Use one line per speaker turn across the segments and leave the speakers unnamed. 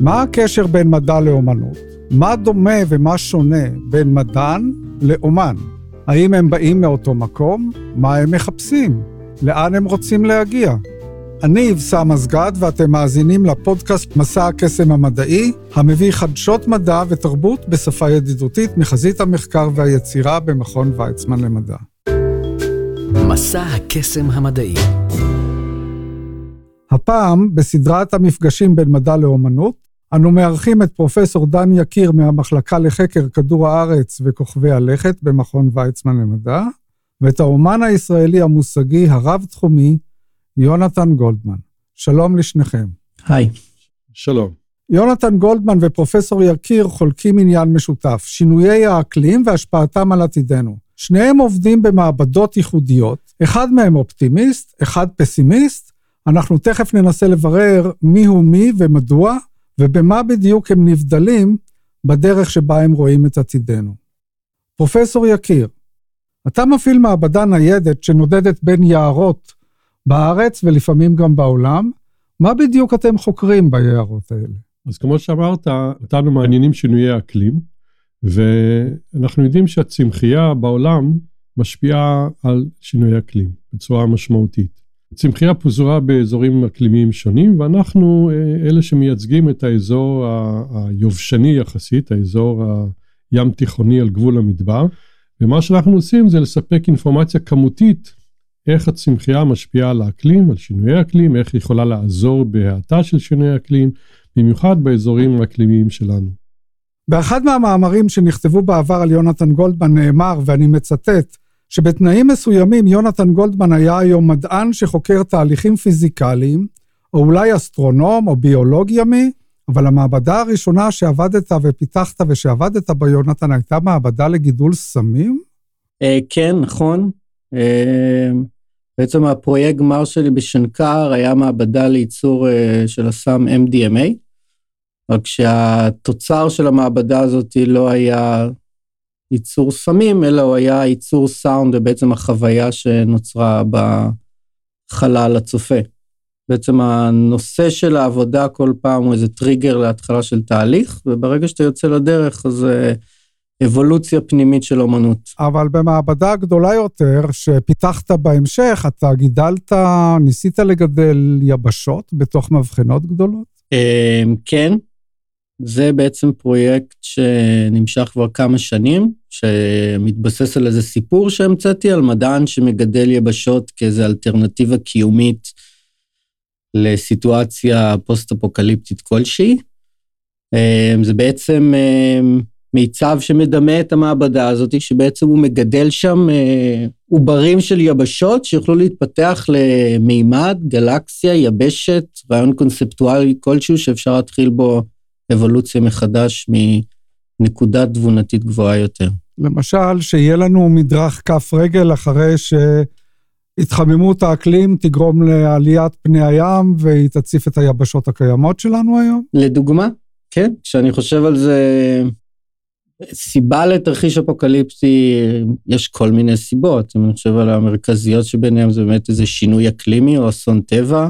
מה הקשר בין מדע לאומנות? מה דומה ומה שונה בין מדען לאומן? האם הם באים מאותו מקום? מה הם מחפשים? לאן הם רוצים להגיע? אני אבסם מסגד ואתם מאזינים לפודקאסט מסע הקסם המדעי, המביא חדשות מדע ותרבות בשפה ידידותית מחזית המחקר והיצירה במכון ויצמן למדע.
מסע הקסם המדעי
הפעם, בסדרת המפגשים בין מדע לאומנות, אנו מארחים את פרופסור דן יקיר מהמחלקה לחקר כדור הארץ וכוכבי הלכת במכון ויצמן למדע, ואת האומן הישראלי המושגי הרב-תחומי, יונתן גולדמן. שלום לשניכם.
היי.
שלום.
יונתן גולדמן ופרופסור יקיר חולקים עניין משותף, שינויי האקלים והשפעתם על עתידנו. שניהם עובדים במעבדות ייחודיות, אחד מהם אופטימיסט, אחד פסימיסט, אנחנו תכף ננסה לברר מיהו מי ומדוע, ובמה בדיוק הם נבדלים בדרך שבה הם רואים את עתידנו. פרופסור יקיר, אתה מפעיל מעבדה ניידת שנודדת בין יערות בארץ ולפעמים גם בעולם, מה בדיוק אתם חוקרים ביערות האלה?
אז כמו שאמרת, אותנו מעניינים שינויי אקלים, ואנחנו יודעים שהצמחייה בעולם משפיעה על שינויי אקלים בצורה משמעותית. צמחייה פוזרה באזורים אקלימיים שונים, ואנחנו אה, אלה שמייצגים את האזור היובשני יחסית, האזור הים תיכוני על גבול המדבר, ומה שאנחנו עושים זה לספק אינפורמציה כמותית איך הצמחייה משפיעה על האקלים, על שינויי אקלים, איך היא יכולה לעזור בהאטה של שינויי אקלים, במיוחד באזורים האקלימיים שלנו.
באחד מהמאמרים שנכתבו בעבר על יונתן גולדמן נאמר, ואני מצטט, שבתנאים מסוימים יונתן גולדמן היה היום מדען שחוקר תהליכים פיזיקליים, או אולי אסטרונום או ביולוג ימי, אבל המעבדה הראשונה שעבדת ופיתחת ושעבדת בה, יונתן, הייתה מעבדה לגידול סמים?
אה, כן, נכון. אה, בעצם הפרויקט גמר שלי בשנקר היה מעבדה לייצור אה, של הסם MDMA, רק שהתוצר של המעבדה הזאת לא היה ייצור סמים, אלא הוא היה ייצור סאונד ובעצם החוויה שנוצרה בחלל הצופה. בעצם הנושא של העבודה כל פעם הוא איזה טריגר להתחלה של תהליך, וברגע שאתה יוצא לדרך, אז זה אבולוציה פנימית של אומנות.
אבל במעבדה גדולה יותר, שפיתחת בהמשך, אתה גידלת, ניסית לגדל יבשות בתוך מבחנות גדולות?
אמ, כן, זה בעצם פרויקט שנמשך כבר כמה שנים, שמתבסס על איזה סיפור שהמצאתי על מדען שמגדל יבשות כאיזו אלטרנטיבה קיומית לסיטואציה פוסט-אפוקליפטית כלשהי. אמ, זה בעצם אמ, מיצב שמדמה את המעבדה הזאת, שבעצם הוא מגדל שם אה, עוברים של יבשות שיוכלו להתפתח למימד, גלקסיה, יבשת, רעיון קונספטואלי כלשהו שאפשר להתחיל בו אבולוציה מחדש מנקודה תבונתית גבוהה יותר.
למשל, שיהיה לנו מדרך כף רגל אחרי שהתחממות האקלים תגרום לעליית פני הים והיא תציף את היבשות הקיימות שלנו היום?
לדוגמה, כן. כשאני חושב על זה, סיבה לתרחיש אפוקליפטי, יש כל מיני סיבות. אם אני חושב על המרכזיות שביניהם, זה באמת איזה שינוי אקלימי או אסון טבע.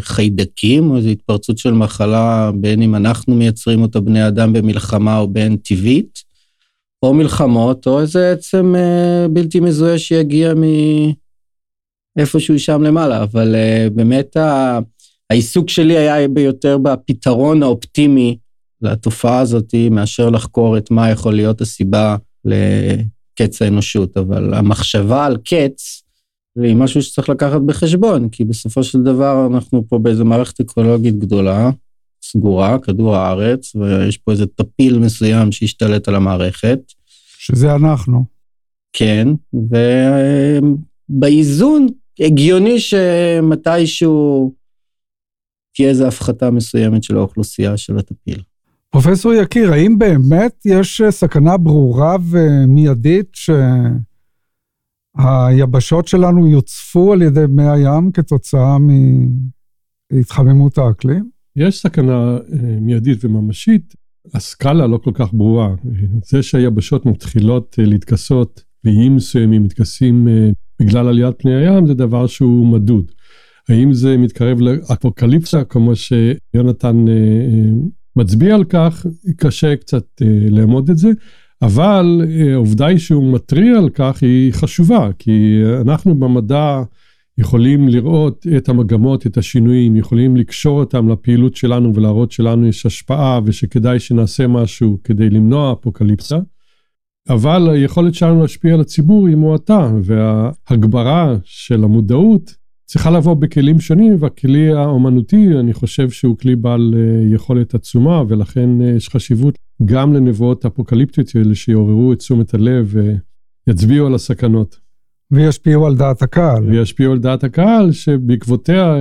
חיידקים, או איזו התפרצות של מחלה, בין אם אנחנו מייצרים אותה בני אדם במלחמה או בין טבעית, או מלחמות, או איזה עצם אה, בלתי מזוהה שיגיע מאיפשהו שם למעלה. אבל אה, באמת ה... העיסוק שלי היה ביותר בפתרון האופטימי לתופעה הזאת, מאשר לחקור את מה יכול להיות הסיבה לקץ האנושות. אבל המחשבה על קץ, והיא משהו שצריך לקחת בחשבון, כי בסופו של דבר אנחנו פה באיזו מערכת אקולוגית גדולה, סגורה, כדור הארץ, ויש פה איזה טפיל מסוים שהשתלט על המערכת.
שזה אנחנו.
כן, ובאיזון הגיוני שמתישהו תהיה איזו הפחתה מסוימת של האוכלוסייה של הטפיל.
פרופסור יקיר, האם באמת יש סכנה ברורה ומיידית ש... היבשות שלנו יוצפו על ידי מי הים כתוצאה מהתחממות האקלים?
יש סכנה אה, מיידית וממשית, הסקאלה לא כל כך ברורה. זה שהיבשות מתחילות אה, להתכסות, ואיים מסוימים מתכסים אה, בגלל עליית פני הים, זה דבר שהוא מדוד. האם זה מתקרב לאפוקליפסה, כמו שיונתן מצביע על כך, קשה קצת לאמוד את זה, אבל אה, העובדה היא שהוא מתריע על כך היא חשובה, כי אנחנו במדע יכולים לראות את המגמות, את השינויים, יכולים לקשור אותם לפעילות שלנו ולהראות שלנו יש השפעה ושכדאי שנעשה משהו כדי למנוע אפוקליפסה. אבל היכולת שלנו להשפיע על הציבור היא מועטה, וההגברה של המודעות צריכה לבוא בכלים שונים, והכלי האומנותי, אני חושב שהוא כלי בעל אה, יכולת עצומה, ולכן אה, יש חשיבות גם לנבואות אפוקליפטיות האלה שיעוררו את תשומת הלב ויצביעו על הסכנות.
וישפיעו על דעת הקהל.
וישפיעו על דעת הקהל, שבעקבותיה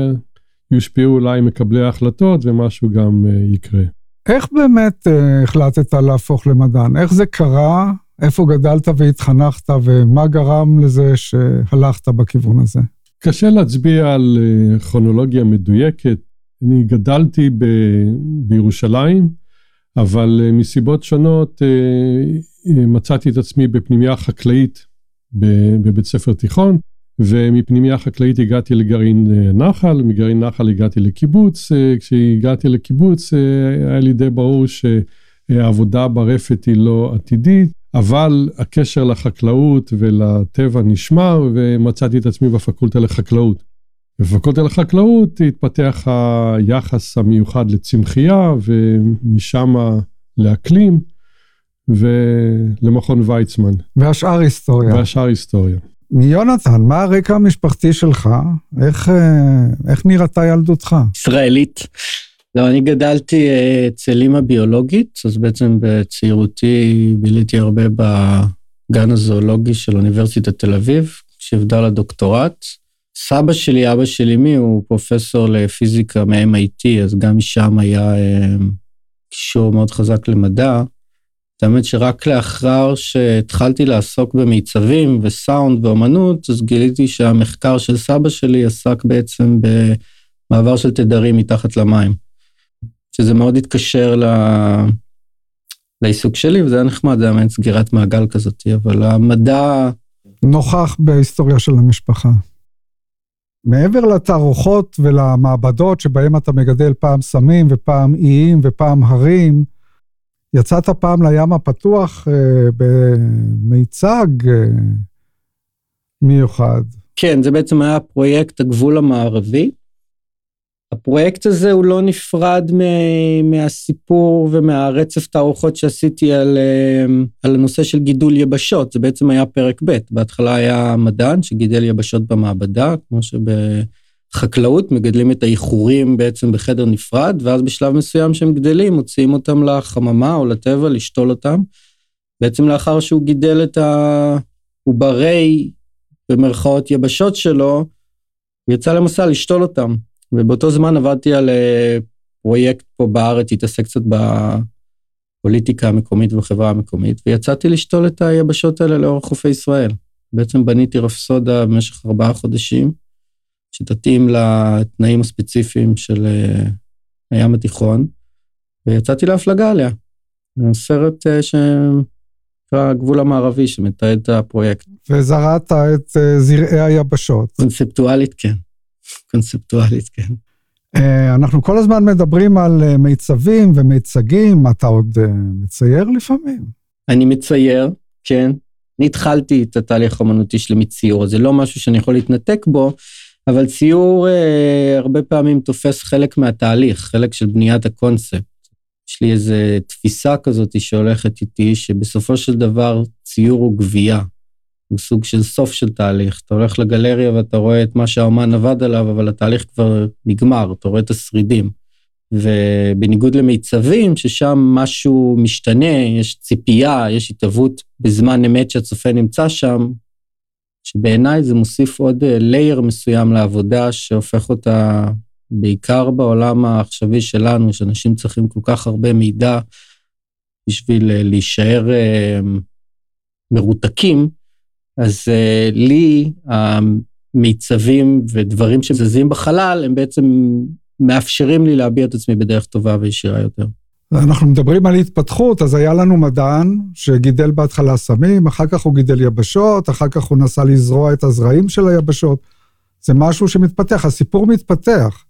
יושפיעו אולי מקבלי ההחלטות ומשהו גם אה, יקרה.
איך באמת החלטת להפוך למדען? איך זה קרה? איפה גדלת והתחנכת, ומה גרם לזה שהלכת בכיוון הזה?
קשה להצביע על אה, כרונולוגיה מדויקת. אני גדלתי ב, בירושלים, אבל אה, מסיבות שונות אה, מצאתי את עצמי בפנימייה חקלאית בבית ספר תיכון, ומפנימייה חקלאית הגעתי לגרעין נחל, מגרעין נחל הגעתי לקיבוץ. כשהגעתי לקיבוץ היה לי די ברור שהעבודה ברפת היא לא עתידית. אבל הקשר לחקלאות ולטבע נשמר, ומצאתי את עצמי בפקולטה לחקלאות. בפקולטה לחקלאות התפתח היחס המיוחד לצמחייה, ומשם לאקלים, ולמכון ויצמן.
והשאר היסטוריה.
והשאר היסטוריה.
מיונתן, מה הרקע המשפחתי שלך? איך, אה, איך נראתה ילדותך?
ישראלית. לא, אני גדלתי אה, אצל אימא ביולוגית, אז בעצם בצעירותי ביליתי הרבה בגן הזואולוגי של אוניברסיטת תל אביב, שעבדה לדוקטורט. סבא שלי, אבא של אמי, הוא פרופסור לפיזיקה מ-MIT, אז גם משם היה אה, קישור מאוד חזק למדע. האמת שרק לאחר שהתחלתי לעסוק במיצבים וסאונד ואומנות, אז גיליתי שהמחקר של סבא שלי עסק בעצם במעבר של תדרים מתחת למים. שזה מאוד התקשר ל... לעיסוק שלי, וזה היה נחמד, זה היה מעין סגירת מעגל כזאת, אבל המדע...
נוכח בהיסטוריה של המשפחה. מעבר לתערוכות ולמעבדות שבהם אתה מגדל פעם סמים ופעם איים ופעם הרים, יצאת פעם לים הפתוח אה, במיצג אה, מיוחד.
כן, זה בעצם היה פרויקט הגבול המערבי, הפרויקט הזה הוא לא נפרד מהסיפור ומהרצף תערוכות שעשיתי על, אה, על הנושא של גידול יבשות, זה בעצם היה פרק ב', בהתחלה היה מדען שגידל יבשות במעבדה, כמו שבחקלאות מגדלים את האיחורים בעצם בחדר נפרד, ואז בשלב מסוים שהם גדלים, מוציאים אותם לחממה או לטבע לשתול אותם. בעצם לאחר שהוא גידל את העוברי, במרכאות יבשות שלו, הוא יצא למסע לשתול אותם. ובאותו זמן עבדתי על אה, פרויקט פה בארץ, התעסק קצת בפוליטיקה המקומית ובחברה המקומית, ויצאתי לשתול את היבשות האלה לאורך חופי ישראל. בעצם בניתי רפסודה במשך ארבעה חודשים, שתתאים לתנאים הספציפיים של אה, הים התיכון, ויצאתי להפלגה עליה. זה סרט אה, שנקרא הגבול המערבי, שמתעד את הפרויקט.
וזרעת את זרעי היבשות.
קונספטואלית, כן. קונספטואלית, כן.
אה, אנחנו כל הזמן מדברים על אה, מיצבים ומיצגים, אתה עוד אה, מצייר לפעמים?
אני מצייר, כן. אני התחלתי את התהליך האומנותי שלי מציור, זה לא משהו שאני יכול להתנתק בו, אבל ציור אה, הרבה פעמים תופס חלק מהתהליך, חלק של בניית הקונספט. יש לי איזו תפיסה כזאת שהולכת איתי, שבסופו של דבר ציור הוא גבייה. הוא סוג של סוף של תהליך. אתה הולך לגלריה ואתה רואה את מה שהאומן עבד עליו, אבל התהליך כבר נגמר, אתה רואה את השרידים. ובניגוד למיצבים, ששם משהו משתנה, יש ציפייה, יש התהוות בזמן אמת שהצופה נמצא שם, שבעיניי זה מוסיף עוד לייר מסוים לעבודה שהופך אותה, בעיקר בעולם העכשווי שלנו, שאנשים צריכים כל כך הרבה מידע בשביל להישאר אה, מרותקים, אז uh, לי המיצבים ודברים שזזים בחלל, הם בעצם מאפשרים לי להביע את עצמי בדרך טובה וישירה יותר.
אנחנו מדברים על התפתחות, אז היה לנו מדען שגידל בהתחלה סמים, אחר כך הוא גידל יבשות, אחר כך הוא נסע לזרוע את הזרעים של היבשות. זה משהו שמתפתח, הסיפור מתפתח.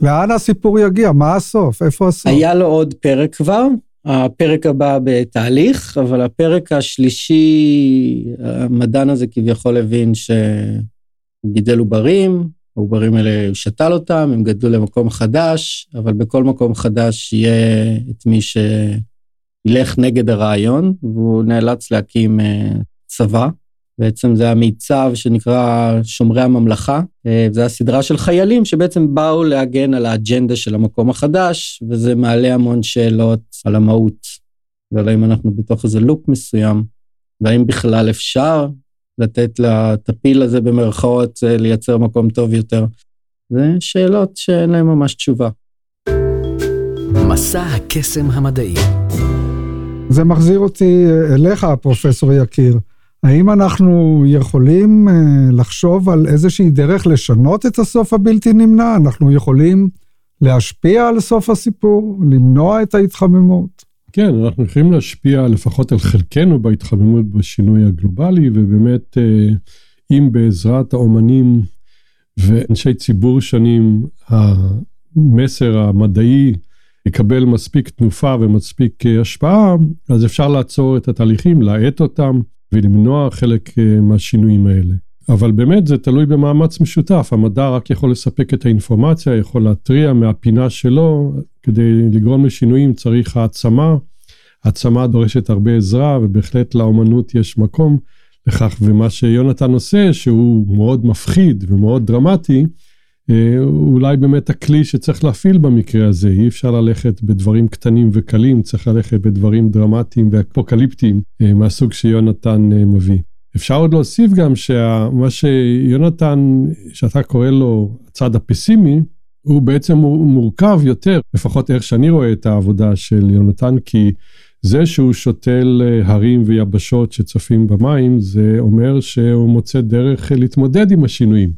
לאן הסיפור יגיע? מה הסוף? איפה הסוף?
היה לו עוד פרק כבר, הפרק הבא בתהליך, אבל הפרק השלישי, המדען הזה כביכול הבין שגידל עוברים, העוברים האלה, הוא שתל אותם, הם גדלו למקום חדש, אבל בכל מקום חדש יהיה את מי שילך נגד הרעיון, והוא נאלץ להקים אה, צבא. בעצם זה המיצב שנקרא שומרי הממלכה. אה, זו הסדרה של חיילים שבעצם באו להגן על האג'נדה של המקום החדש, וזה מעלה המון שאלות על המהות, ועל האם אנחנו בתוך איזה לופ מסוים, והאם בכלל אפשר לתת לטפיל הזה במרכאות אה, לייצר מקום טוב יותר. זה שאלות שאין להן ממש תשובה.
מסע הקסם המדעי.
זה מחזיר אותי אליך, פרופסור יקיר. האם אנחנו יכולים אה, לחשוב על איזושהי דרך לשנות את הסוף הבלתי נמנע? אנחנו יכולים להשפיע על סוף הסיפור, למנוע את ההתחממות?
כן, אנחנו יכולים להשפיע לפחות על חלקנו בהתחממות בשינוי הגלובלי, ובאמת, אה, אם בעזרת האומנים ואנשי ציבור שונים, המסר המדעי יקבל מספיק תנופה ומספיק אה, השפעה, אז אפשר לעצור את התהליכים, להאט אותם ולמנוע חלק אה, מהשינויים האלה. אבל באמת זה תלוי במאמץ משותף, המדע רק יכול לספק את האינפורמציה, יכול להתריע מהפינה שלו, כדי לגרום לשינויים צריך העצמה, העצמה דורשת הרבה עזרה ובהחלט לאומנות יש מקום לכך, ומה שיונתן עושה שהוא מאוד מפחיד ומאוד דרמטי, אולי באמת הכלי שצריך להפעיל במקרה הזה, אי אפשר ללכת בדברים קטנים וקלים, צריך ללכת בדברים דרמטיים ואפוקליפטיים אה, מהסוג שיונתן אה, מביא. אפשר עוד להוסיף גם שמה שיונתן, שאתה קורא לו הצד הפסימי, הוא בעצם מורכב יותר, לפחות איך שאני רואה את העבודה של יונתן, כי זה שהוא שותל הרים ויבשות שצפים במים, זה אומר שהוא מוצא דרך להתמודד עם השינויים.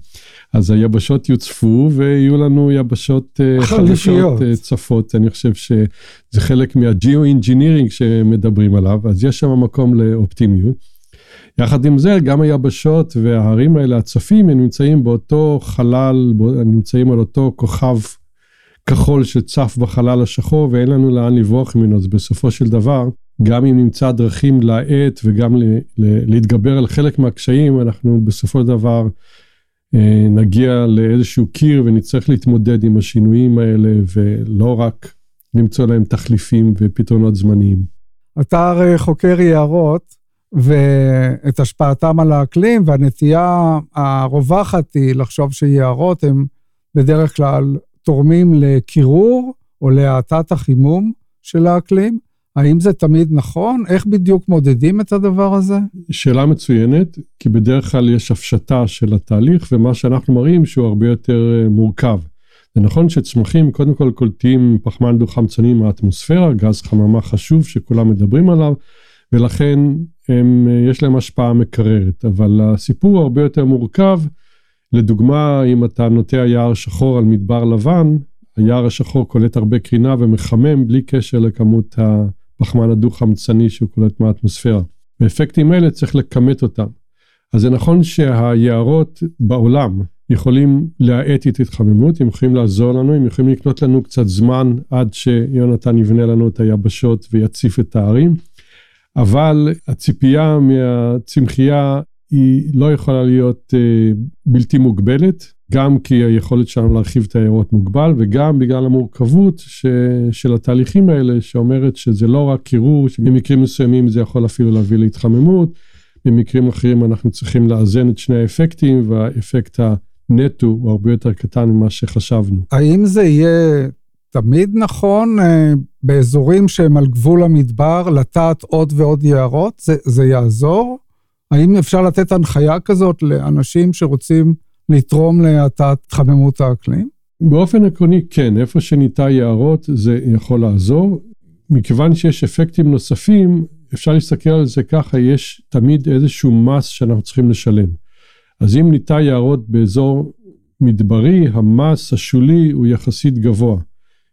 אז היבשות יוצפו ויהיו לנו יבשות אה, חדשות אה, צפות. אני חושב שזה חלק מה geo-engineering שמדברים עליו, אז יש שם מקום לאופטימיות. יחד עם זה, גם היבשות וההרים האלה, הצפים, הם נמצאים באותו חלל, נמצאים על אותו כוכב כחול שצף בחלל השחור, ואין לנו לאן לברוח ממנו. אז בסופו של דבר, גם אם נמצא דרכים להאט וגם להתגבר על חלק מהקשיים, אנחנו בסופו של דבר אה, נגיע לאיזשהו קיר ונצטרך להתמודד עם השינויים האלה, ולא רק למצוא להם תחליפים ופתרונות זמניים.
אתה הרי חוקר יערות, ואת השפעתם על האקלים, והנטייה הרווחת היא לחשוב שיערות הם בדרך כלל תורמים לקירור או להאטת החימום של האקלים. האם זה תמיד נכון? איך בדיוק מודדים את הדבר הזה?
שאלה מצוינת, כי בדרך כלל יש הפשטה של התהליך, ומה שאנחנו מראים שהוא הרבה יותר אה, מורכב. זה נכון שצמחים קודם כל קולטים פחמן דו-חמצני מהאטמוספירה, גז חממה חשוב שכולם מדברים עליו, ולכן הם, אה, יש להם השפעה מקררת, אבל הסיפור הרבה יותר מורכב. לדוגמה, אם אתה נוטע יער שחור על מדבר לבן, היער השחור קולט הרבה קרינה ומחמם בלי קשר לכמות הפחמן הדו-חמצני שהוא קולט מהאטמוספירה. באפקטים האלה צריך לכמת אותם. אז זה נכון שהיערות בעולם יכולים להאט את התחממות, הם יכולים לעזור לנו, הם יכולים לקנות לנו קצת זמן עד שיונתן יבנה לנו את היבשות ויציף את הערים, אבל הציפייה מהצמחייה היא לא יכולה להיות uh, בלתי מוגבלת, גם כי היכולת שלנו להרחיב את העיירות מוגבל, וגם בגלל המורכבות ש, של התהליכים האלה, שאומרת שזה לא רק קירור, שבמקרים מסוימים זה יכול אפילו להביא להתחממות, במקרים אחרים אנחנו צריכים לאזן את שני האפקטים, והאפקט הנטו הוא הרבה יותר קטן ממה שחשבנו.
האם זה יהיה תמיד נכון אה, באזורים שהם על גבול המדבר, לטעת עוד ועוד יערות? זה, זה יעזור? האם אפשר לתת הנחיה כזאת לאנשים שרוצים לתרום להאטת התחממות האקלים?
באופן עקרוני כן, איפה שניטע יערות זה יכול לעזור. מכיוון שיש אפקטים נוספים, אפשר להסתכל על זה ככה, יש תמיד איזשהו מס שאנחנו צריכים לשלם. אז אם ניטע יערות באזור מדברי, המס השולי הוא יחסית גבוה.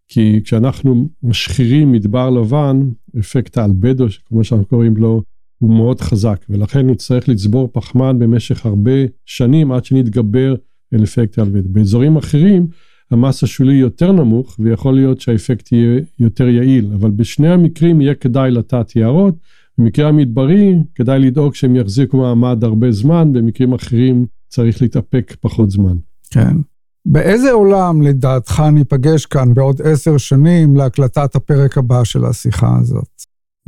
כי כשאנחנו משחירים מדבר לבן, אפקט האלבדו, כמו שאנחנו קוראים לו, הוא מאוד חזק, ולכן נצטרך לצבור פחמן במשך הרבה שנים עד שנתגבר אל אפקט האלבדו. באזורים אחרים, המס השולי יותר נמוך, ויכול להיות שהאפקט יהיה יותר יעיל, אבל בשני המקרים יהיה כדאי לטעת יערות. במקרה המדברי, כדאי לדאוג שהם יחזיקו מעמד הרבה זמן, במקרים אחרים צריך להתאפק פחות זמן.
כן. באיזה עולם לדעתך ניפגש כאן בעוד עשר שנים להקלטת הפרק הבא של השיחה הזאת?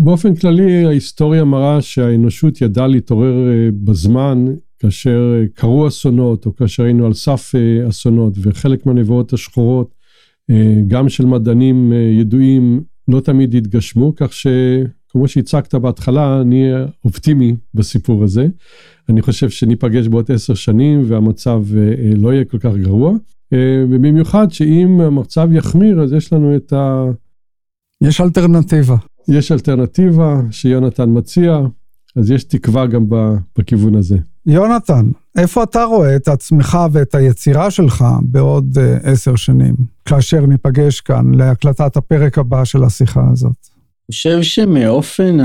באופן כללי, ההיסטוריה מראה שהאנושות ידעה להתעורר אה, בזמן כאשר אה, קרו אסונות, או כאשר היינו על סף אה, אסונות, וחלק מהנבואות השחורות, גם של מדענים ידועים, לא תמיד התגשמו, כך שכמו שהצגת בהתחלה, אני אופטימי בסיפור הזה. אני חושב שניפגש בעוד עשר שנים והמצב לא יהיה כל כך גרוע. ובמיוחד שאם המצב יחמיר, אז יש לנו את ה...
יש אלטרנטיבה.
יש אלטרנטיבה שיונתן מציע, אז יש תקווה גם בכיוון הזה.
יונתן, איפה אתה רואה את עצמך ואת היצירה שלך בעוד uh, עשר שנים, כאשר ניפגש כאן להקלטת הפרק הבא של השיחה הזאת?
אני חושב שמאופן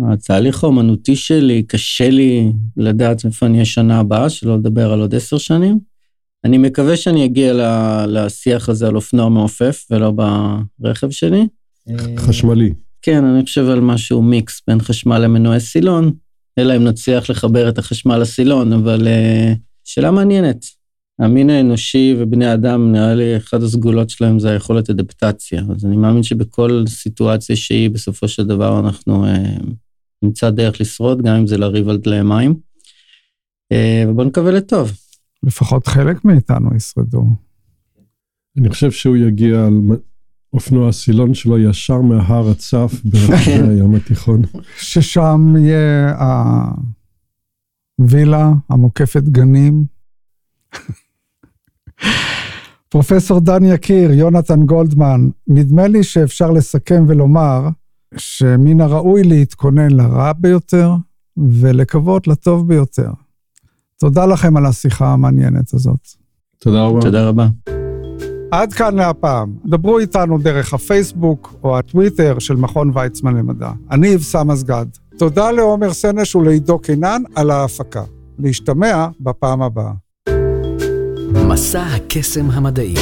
התהליך האומנותי שלי, קשה לי לדעת איפה אני אהיה שנה הבאה, שלא לדבר על עוד עשר שנים. אני מקווה שאני אגיע לשיח הזה על אופנוע מעופף ולא ברכב שלי.
חשמלי.
כן, אני חושב על משהו מיקס בין חשמל למנועי סילון, אלא אם נצליח לחבר את החשמל לסילון, אבל uh, שאלה מעניינת. המין האנושי ובני אדם, נראה לי, אחת הסגולות שלהם זה היכולת אדפטציה. אז אני מאמין שבכל סיטואציה שהיא, בסופו של דבר אנחנו uh, נמצא דרך לשרוד, גם אם זה לריב על דלי מים. Uh, ובואו נקווה לטוב.
לפחות חלק מאיתנו ישרדו.
אני חושב שהוא יגיע על אופנוע הסילון שלו ישר מההר הצף ברחבי הים התיכון.
ששם יהיה הווילה המוקפת גנים. פרופסור דן יקיר, יונתן גולדמן, נדמה לי שאפשר לסכם ולומר שמן הראוי להתכונן לרע ביותר ולקוות לטוב ביותר. תודה לכם על השיחה המעניינת הזאת.
תודה רבה.
תודה רבה.
עד כאן להפעם. דברו איתנו דרך הפייסבוק או הטוויטר של מכון ויצמן למדע. אני אבסם אסגד. תודה לעומר סנש ולעידו קינן על ההפקה. להשתמע בפעם הבאה.
מסע הקסם המדעי